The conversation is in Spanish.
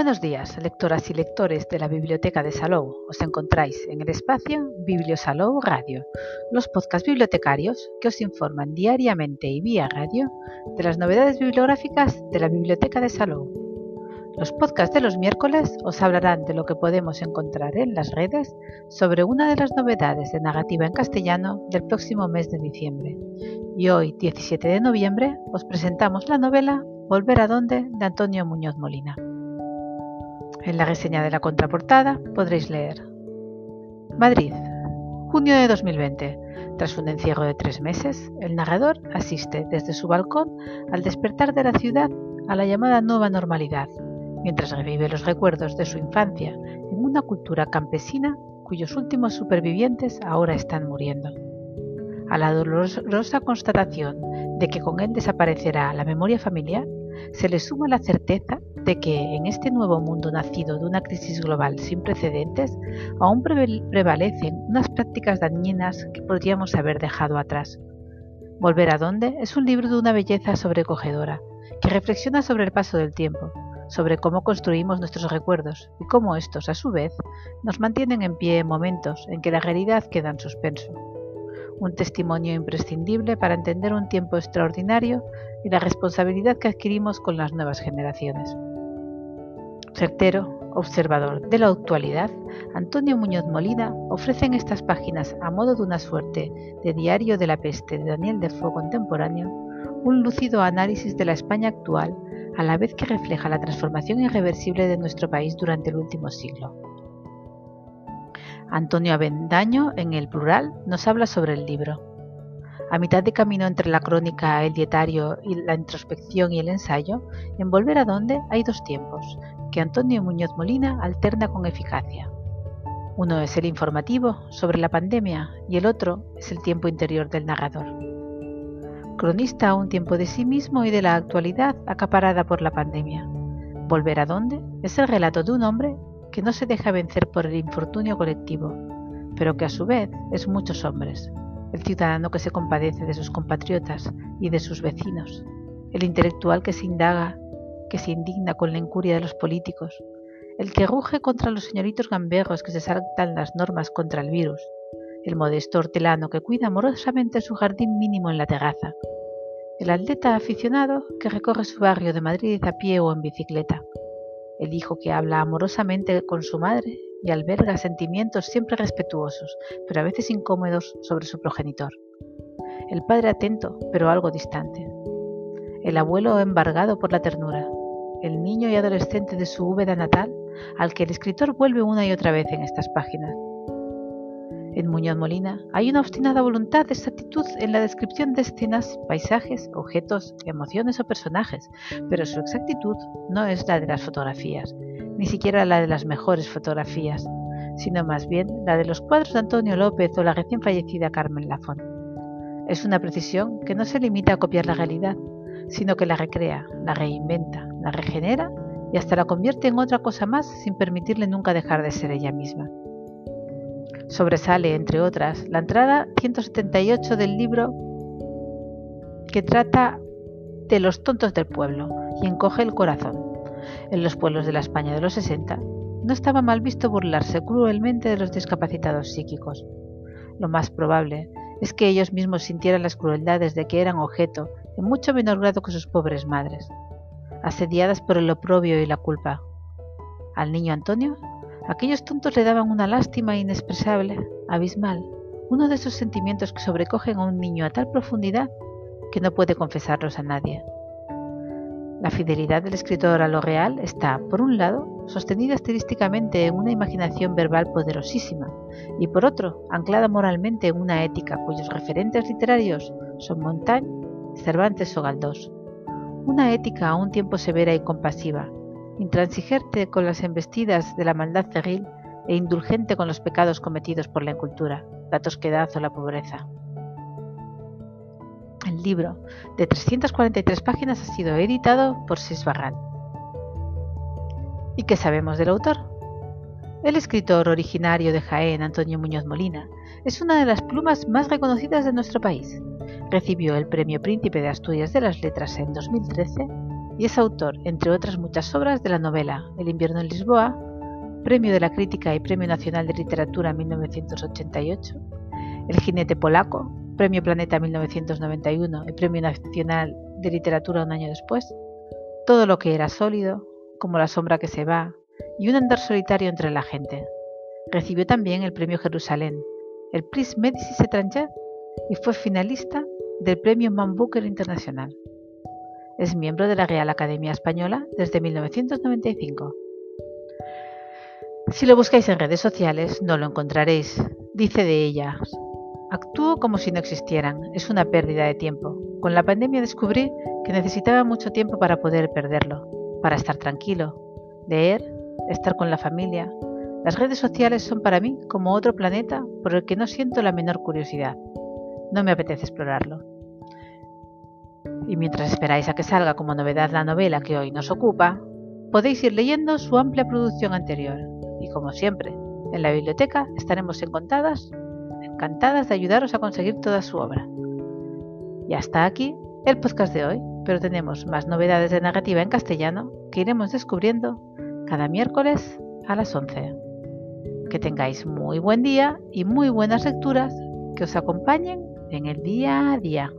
Buenos días, lectoras y lectores de la Biblioteca de Salou. Os encontráis en el espacio Bibliosalou Radio, los podcasts bibliotecarios que os informan diariamente y vía radio de las novedades bibliográficas de la Biblioteca de Salou. Los podcasts de los miércoles os hablarán de lo que podemos encontrar en las redes sobre una de las novedades de narrativa en castellano del próximo mes de diciembre. Y hoy, 17 de noviembre, os presentamos la novela Volver a dónde de Antonio Muñoz Molina. En la reseña de la contraportada podréis leer Madrid, junio de 2020. Tras un encierro de tres meses, el narrador asiste desde su balcón al despertar de la ciudad a la llamada nueva normalidad, mientras revive los recuerdos de su infancia en una cultura campesina cuyos últimos supervivientes ahora están muriendo. A la dolorosa constatación de que con él desaparecerá la memoria familiar, se le suma la certeza de que en este nuevo mundo nacido de una crisis global sin precedentes, aún prevalecen unas prácticas dañinas que podríamos haber dejado atrás. Volver a dónde es un libro de una belleza sobrecogedora, que reflexiona sobre el paso del tiempo, sobre cómo construimos nuestros recuerdos y cómo estos, a su vez, nos mantienen en pie en momentos en que la realidad queda en suspenso un testimonio imprescindible para entender un tiempo extraordinario y la responsabilidad que adquirimos con las nuevas generaciones. Certero, observador de la actualidad, Antonio Muñoz Molina ofrece en estas páginas, a modo de una suerte de diario de la peste de Daniel Defoe contemporáneo, un lúcido análisis de la España actual, a la vez que refleja la transformación irreversible de nuestro país durante el último siglo. Antonio Avendaño, en el plural, nos habla sobre el libro. A mitad de camino entre la crónica, el dietario y la introspección y el ensayo, en Volver a Dónde hay dos tiempos, que Antonio Muñoz Molina alterna con eficacia. Uno es el informativo sobre la pandemia y el otro es el tiempo interior del narrador. Cronista a un tiempo de sí mismo y de la actualidad acaparada por la pandemia. Volver a dónde es el relato de un hombre que no se deja vencer por el infortunio colectivo, pero que a su vez es muchos hombres, el ciudadano que se compadece de sus compatriotas y de sus vecinos, el intelectual que se indaga, que se indigna con la incuria de los políticos, el que ruge contra los señoritos gamberros que se saltan las normas contra el virus, el modesto hortelano que cuida amorosamente su jardín mínimo en la terraza, el atleta aficionado que recorre su barrio de Madrid a pie o en bicicleta, el hijo que habla amorosamente con su madre y alberga sentimientos siempre respetuosos, pero a veces incómodos sobre su progenitor. El padre atento, pero algo distante. El abuelo embargado por la ternura. El niño y adolescente de su Úbeda natal, al que el escritor vuelve una y otra vez en estas páginas. En Muñoz Molina hay una obstinada voluntad de exactitud en la descripción de escenas, paisajes, objetos, emociones o personajes, pero su exactitud no es la de las fotografías, ni siquiera la de las mejores fotografías, sino más bien la de los cuadros de Antonio López o la recién fallecida Carmen Lafón. Es una precisión que no se limita a copiar la realidad, sino que la recrea, la reinventa, la regenera y hasta la convierte en otra cosa más sin permitirle nunca dejar de ser ella misma. Sobresale, entre otras, la entrada 178 del libro que trata de los tontos del pueblo y encoge el corazón. En los pueblos de la España de los 60 no estaba mal visto burlarse cruelmente de los discapacitados psíquicos. Lo más probable es que ellos mismos sintieran las crueldades de que eran objeto, en mucho menor grado que sus pobres madres, asediadas por el oprobio y la culpa. Al niño Antonio Aquellos tontos le daban una lástima inexpresable, abismal, uno de esos sentimientos que sobrecogen a un niño a tal profundidad que no puede confesarlos a nadie. La fidelidad del escritor a lo real está, por un lado, sostenida estilísticamente en una imaginación verbal poderosísima y por otro, anclada moralmente en una ética cuyos referentes literarios son Montaigne, Cervantes o Galdós. Una ética a un tiempo severa y compasiva, intransigente con las embestidas de la maldad cerril e indulgente con los pecados cometidos por la incultura, la tosquedad o la pobreza. El libro, de 343 páginas, ha sido editado por Sisbarral. ¿Y qué sabemos del autor? El escritor originario de Jaén, Antonio Muñoz Molina, es una de las plumas más reconocidas de nuestro país. Recibió el Premio Príncipe de Asturias de las Letras en 2013 y es autor, entre otras muchas obras, de la novela El invierno en Lisboa, Premio de la Crítica y Premio Nacional de Literatura 1988, El jinete polaco, Premio Planeta 1991 y Premio Nacional de Literatura un año después, Todo lo que era sólido, como la sombra que se va, y Un andar solitario entre la gente. Recibió también el Premio Jerusalén, el Prix Médicis Étranger y fue finalista del Premio Man Booker Internacional. Es miembro de la Real Academia Española desde 1995. Si lo buscáis en redes sociales, no lo encontraréis. Dice de ellas, actúo como si no existieran, es una pérdida de tiempo. Con la pandemia descubrí que necesitaba mucho tiempo para poder perderlo, para estar tranquilo, leer, estar con la familia. Las redes sociales son para mí como otro planeta por el que no siento la menor curiosidad. No me apetece explorarlo. Y mientras esperáis a que salga como novedad la novela que hoy nos ocupa, podéis ir leyendo su amplia producción anterior. Y como siempre, en la biblioteca estaremos encantadas, encantadas de ayudaros a conseguir toda su obra. Y hasta aquí el podcast de hoy, pero tenemos más novedades de narrativa en castellano que iremos descubriendo cada miércoles a las 11. Que tengáis muy buen día y muy buenas lecturas que os acompañen en el día a día.